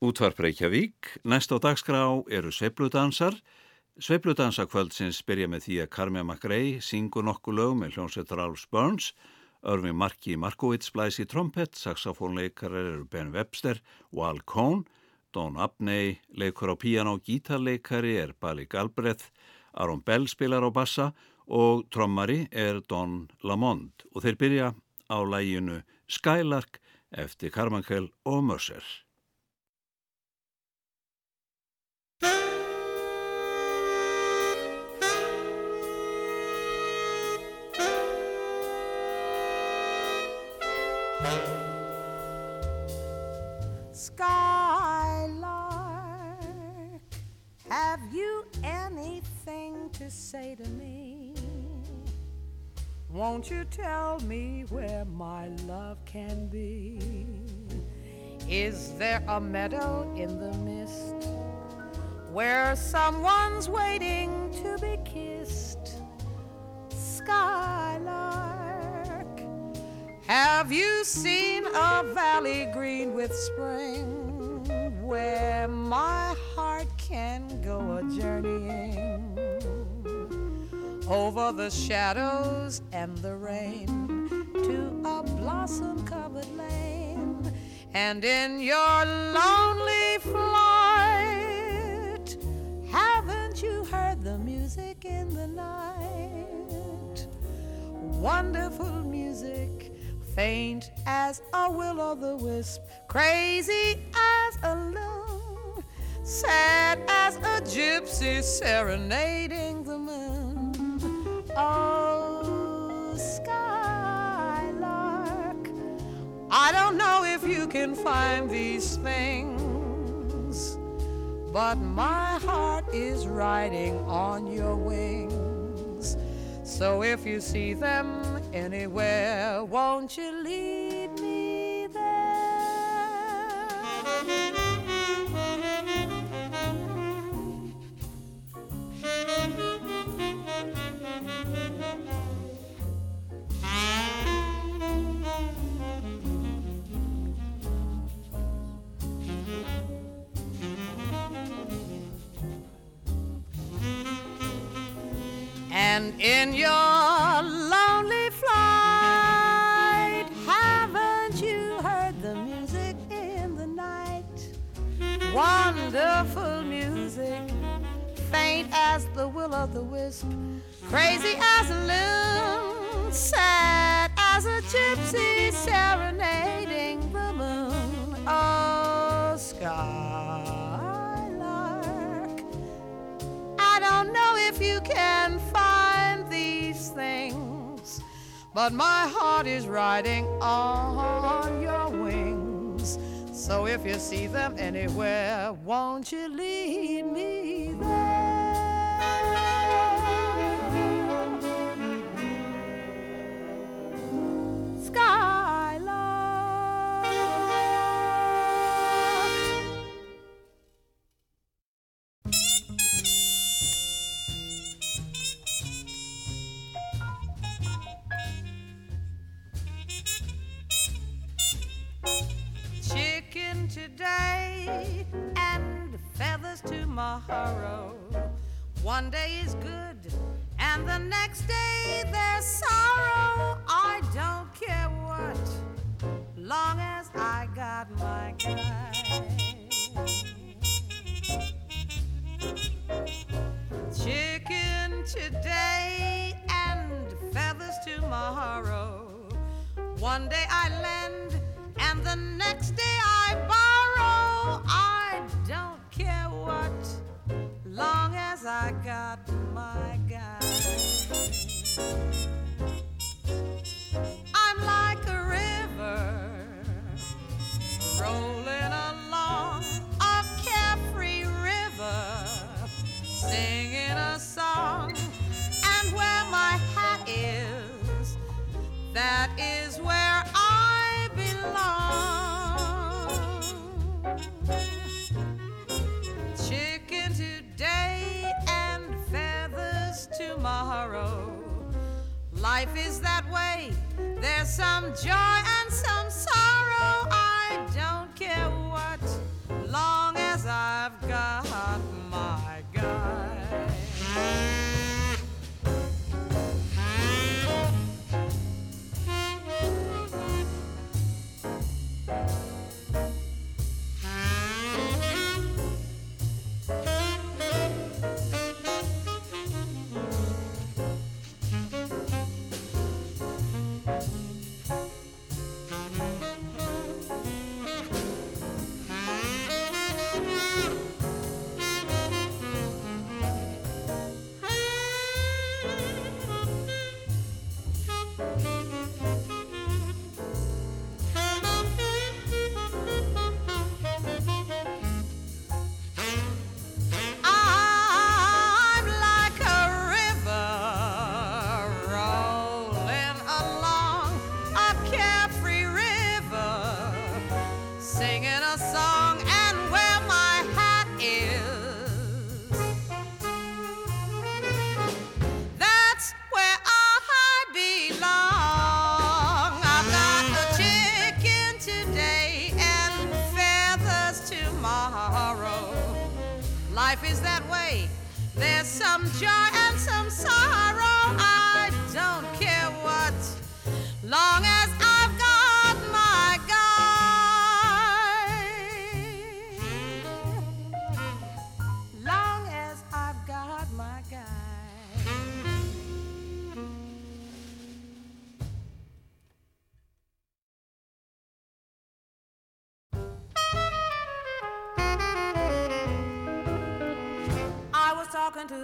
Útvarp Reykjavík, næst á dagskrá eru sveipludansar. Sveipludansakvöldsins byrja með því að Carmen McRae syngur nokkuð lög með hljómsveitur Alf Burns, Örvi Marki Markovits blæs í trompet, saxofónleikarar eru Ben Webster og Al Cohn, Don Abney leikur á piano og gítarleikari er Bali Galbreath, Aron Bell spilar á bassa og trommari er Don Lamond og þeir byrja á læginu Skylark eftir Carmichael og Mercer. Have you anything to say to me? Won't you tell me where my love can be? Is there a meadow in the mist where someone's waiting to be kissed? Skylark, have you seen a valley green with spring where my heart can go a journeying over the shadows and the rain to a blossom covered lane. And in your lonely flight, haven't you heard the music in the night? Wonderful music, faint as a will o' the wisp, crazy as a loon sad as a gypsy serenading the moon. Oh, skylark, I don't know if you can find these things, but my heart is riding on your wings. So if you see them anywhere, won't you lead me there? And in your Wonderful music, faint as the will o' the wisp, crazy as a loon, sad as a gypsy serenading the moon. Oh, skylark, I don't know if you can find these things, but my heart is riding on your wings. So if you see them anywhere, won't you lead me there? Skylark. Tomorrow. One day is good, and the next day there's sorrow. I don't care what, long as I got my guy. Chicken today and feathers tomorrow. One day I lend, and the next day I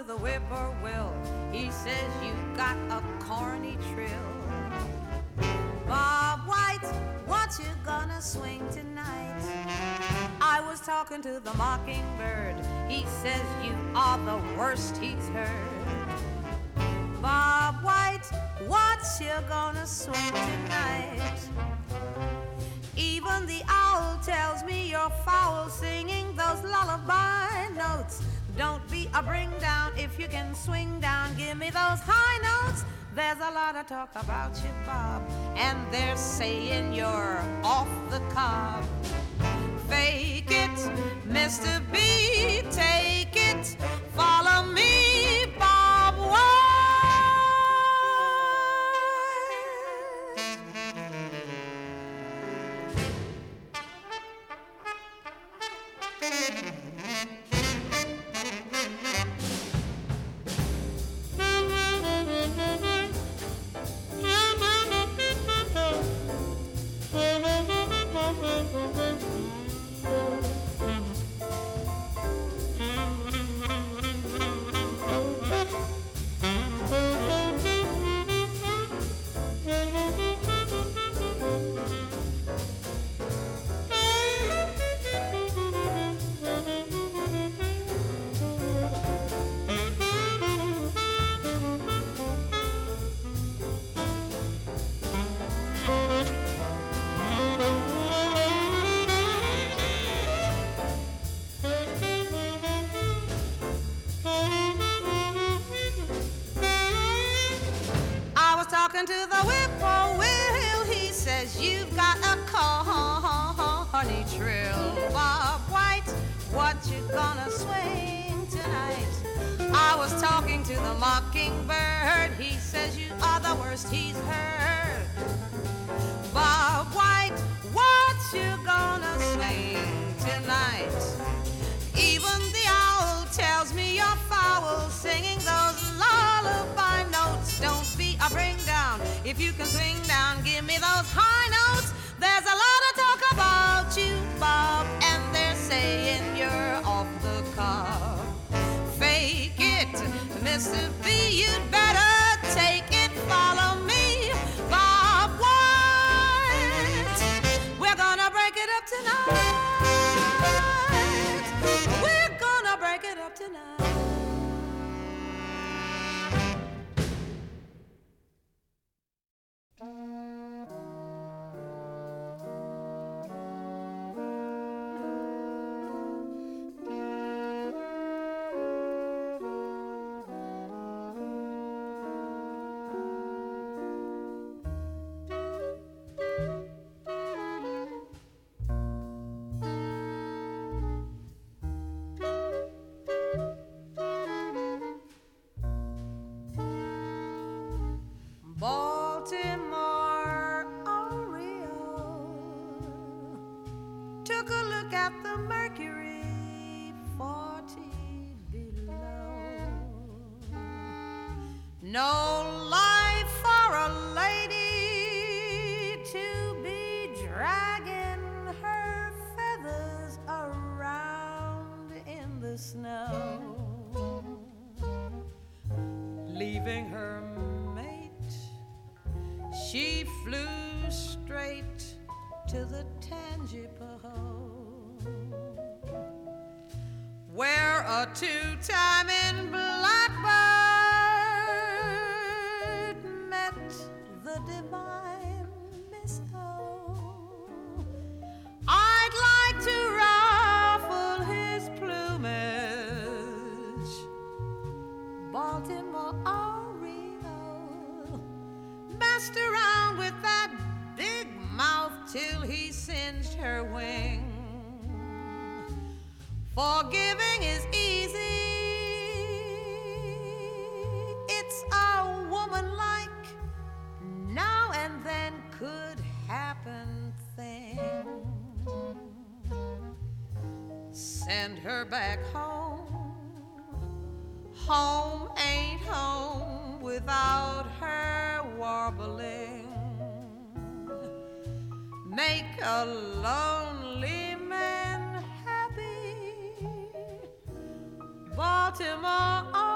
the whippoorwill. He says you got a corny trill. Bob White, what you gonna swing tonight? I was talking to the mockingbird. He says you are the worst he's heard. Bob White, what you gonna swing tonight? Even the owl tells me you're foul singing those lullaby notes. Don't be a bring down if you can swing down. Give me those high notes. There's a lot of talk about you, Bob, and they're saying you're off the cob. Fake it, Mr. B, take it. Follow me, a two-timing blackbird met the divine Miss. I'd like to ruffle his plumage. Baltimore Oriole messed around with that big mouth till he singed her wing. Forgiving is easy her back home. Home ain't home without her warbling. Make a lonely man happy. Baltimore.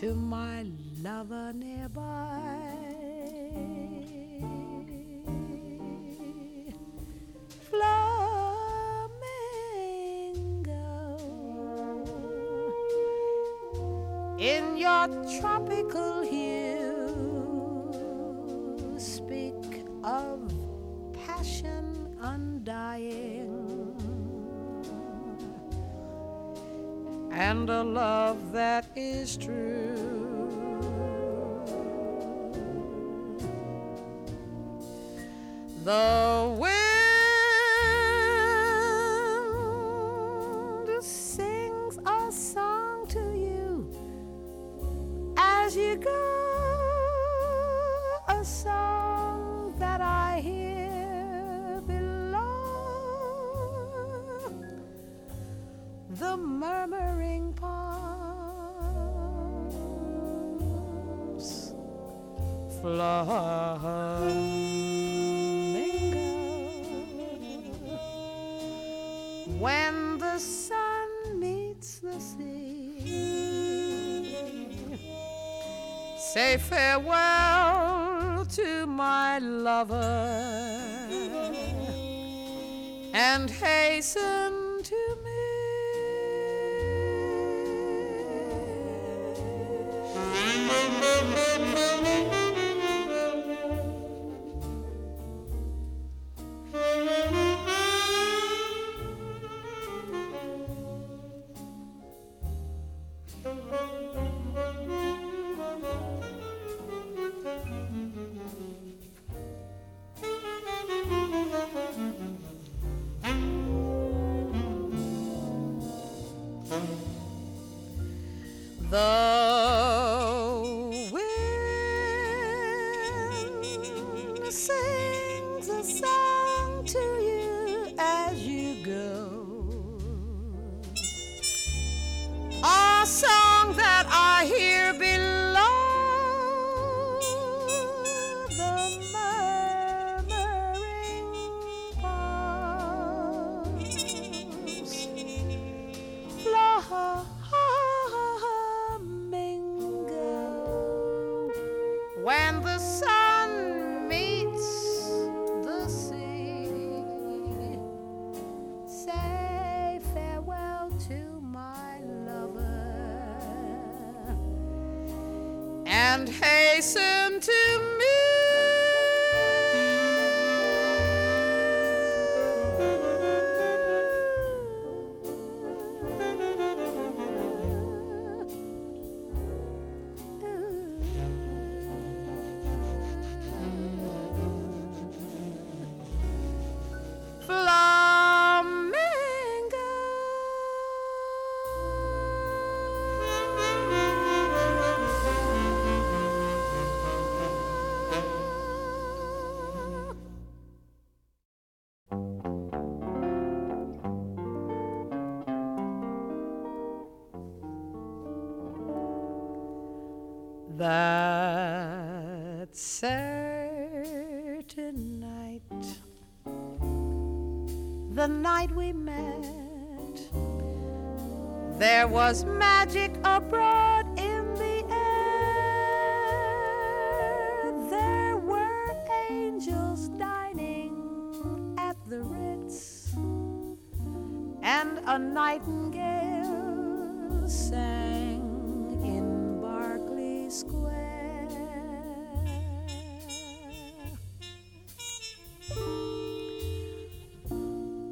To my The wind sings a song to you as you go. A song that I hear below. The murmuring palms flamingo say farewell to my lover. And hasten magic abroad in the air. There were angels dining at the Ritz, and a nightingale sang in Berkeley Square.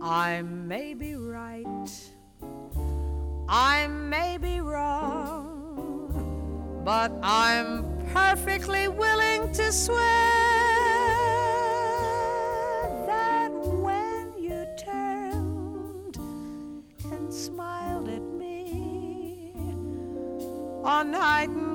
I may be right, I may be wrong, but I'm perfectly willing to swear that when you turned and smiled at me on nightingale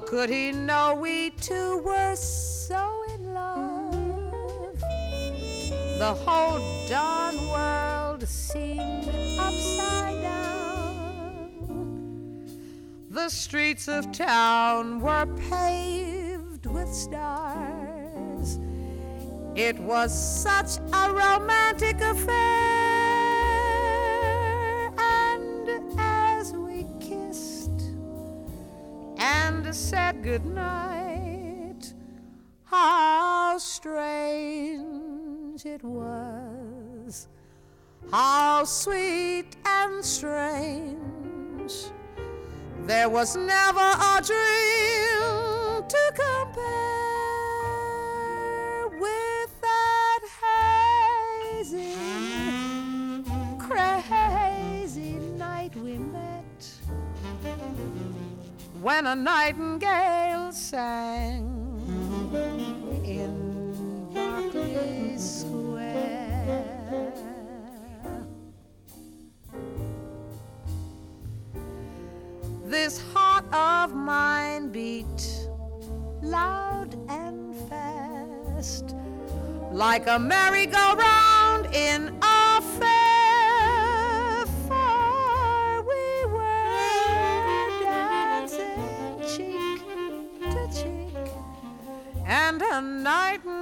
How could he know we two were so in love? the whole darn world seemed upside down. The streets of town were paved with stars. It was such a romantic affair. Said goodnight, how strange it was. How sweet and strange. There was never a dream to compare when a nightingale sang in Berkeley Square. this heart of mine beat loud and fast like a merry-go-round in and a nightingale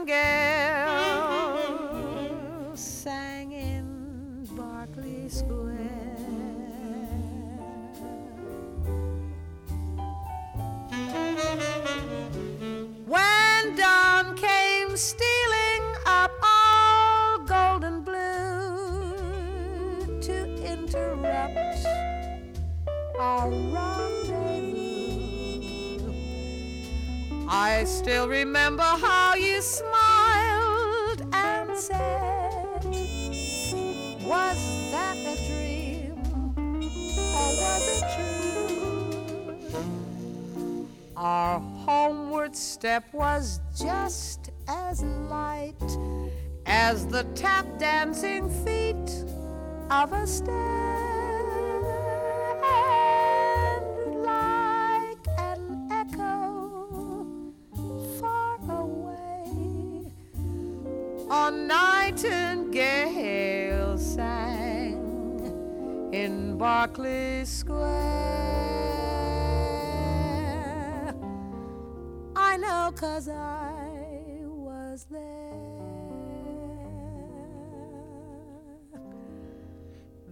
sang in Berkeley Square. When dawn came stealing up all golden blue to interrupt our I still remember how you smiled and said, Was that a dream or was it true? Our homeward step was just as light as the tap dancing feet of a star. a nightingale sang in Berkeley Square. I know cause I was there.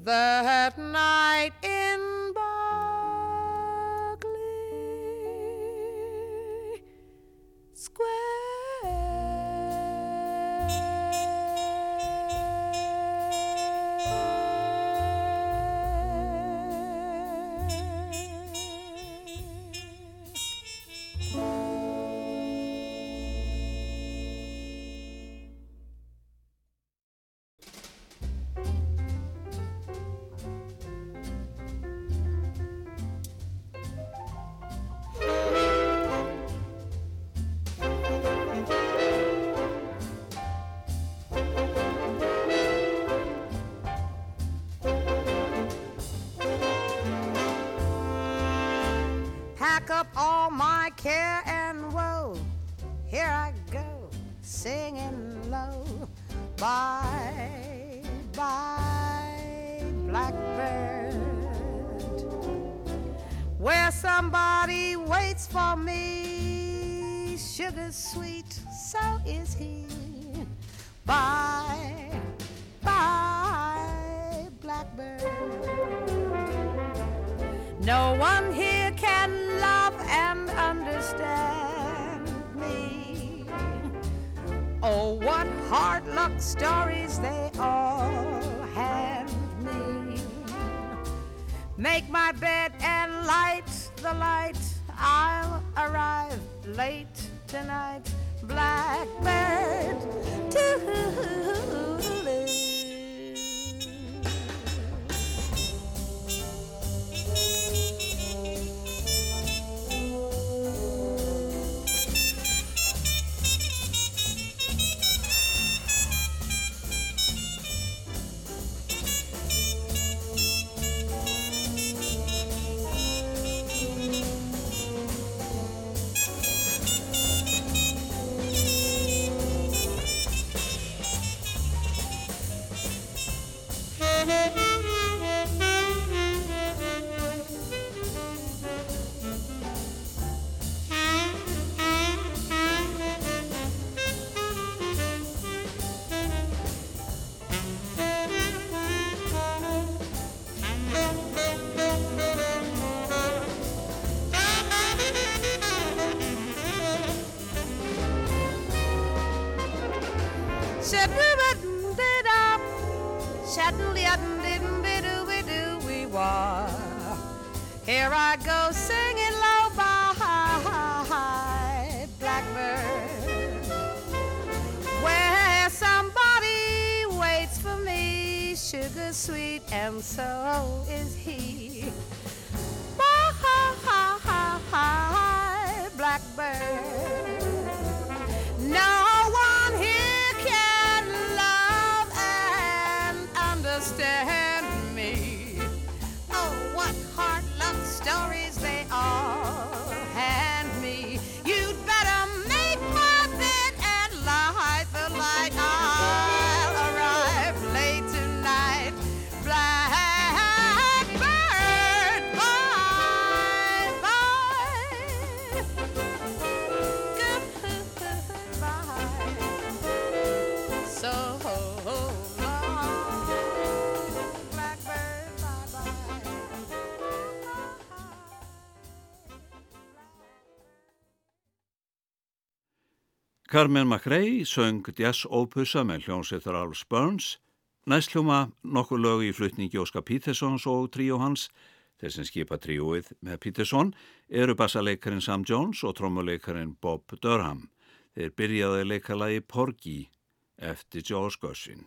That night Carmen McRae söng jazz-ópussa með hljómsveitar Alf Burns, næstljóma nokkur lög í flutningi Óskar Pítersons og tríó hans, þeir sem skipa tríóið með Pítersson, eru bassaleikarin Sam Jones og trommuleikarin Bob Durham. Þeir byrjaði að leika lagi Porgy eftir George Gershwin.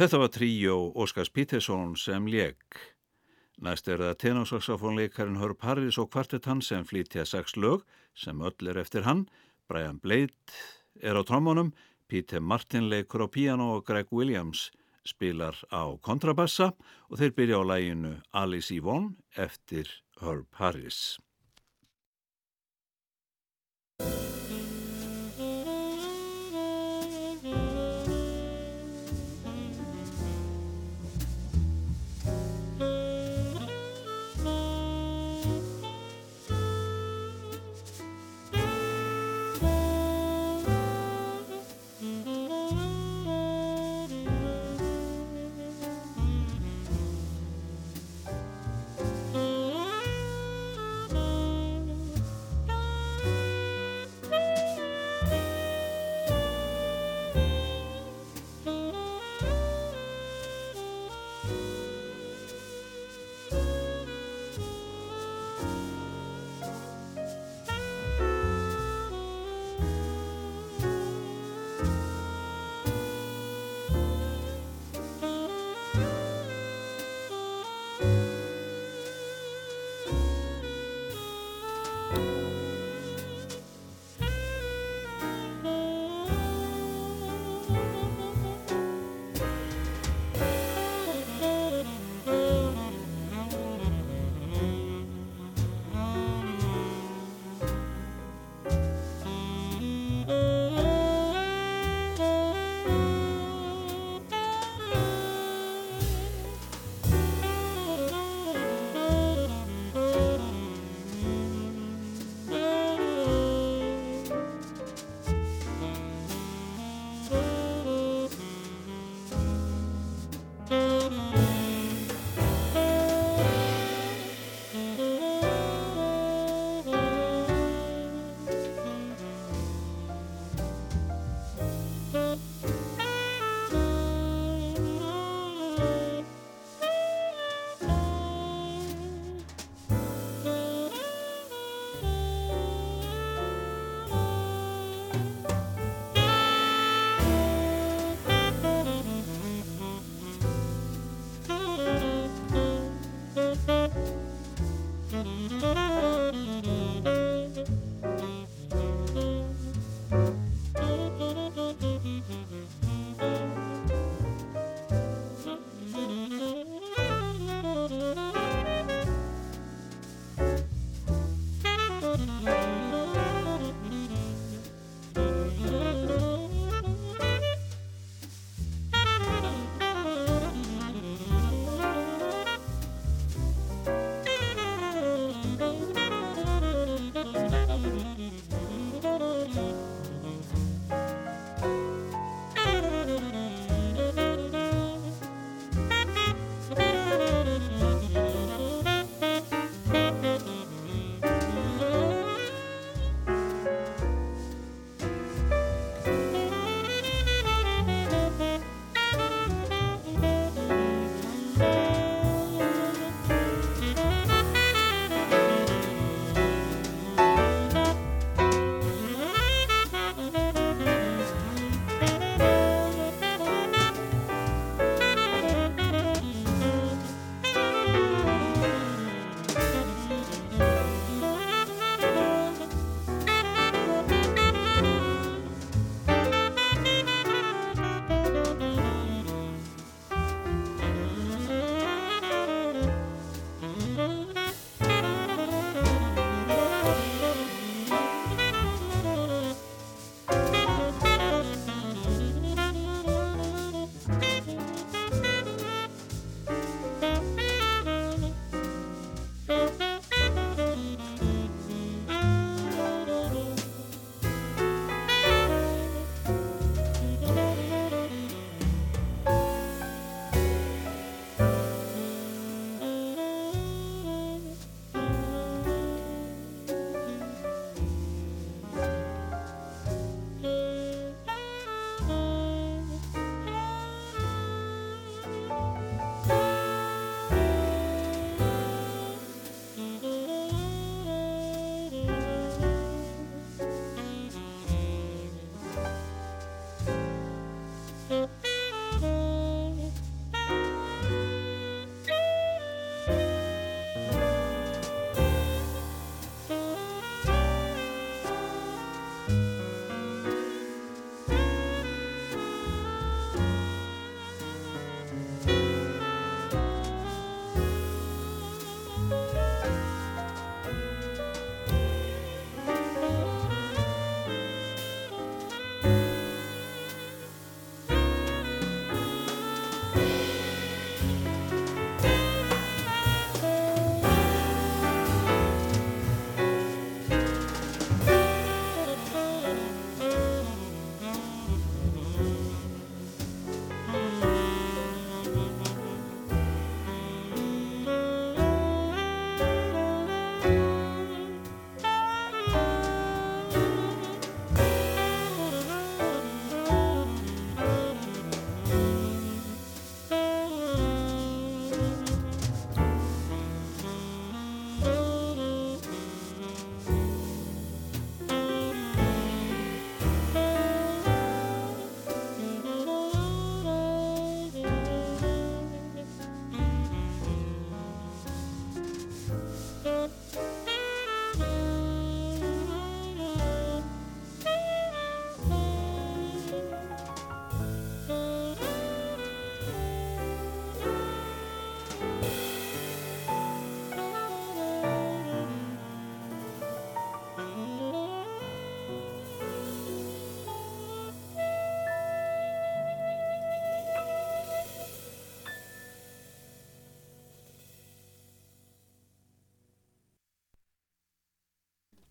Þetta var tríó Óskars Pítersson sem leik. Næst er það tenósaxofónleikarin Hörp Harris og kvartetann sem flytja sex lög sem öll er eftir hann. Brian Blade er á trómunum, Píte Martin leikur á piano og Greg Williams spilar á kontrabassa og þeir byrja á læginu Alice Yvonne eftir Hörp Harris.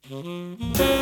Música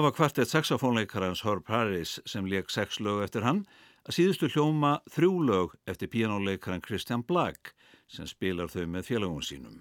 Það var kvartett saxofónleikarans Herb Harris sem leik sex lög eftir hann að síðustu hljóma þrjú lög eftir píjánuleikaran Christian Black sem spilar þau með félagum sínum.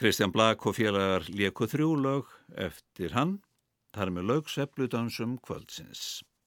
Kristján Blak og félagar leku þrjú lög eftir hann, þar með lög Svepludansum kvöldsins.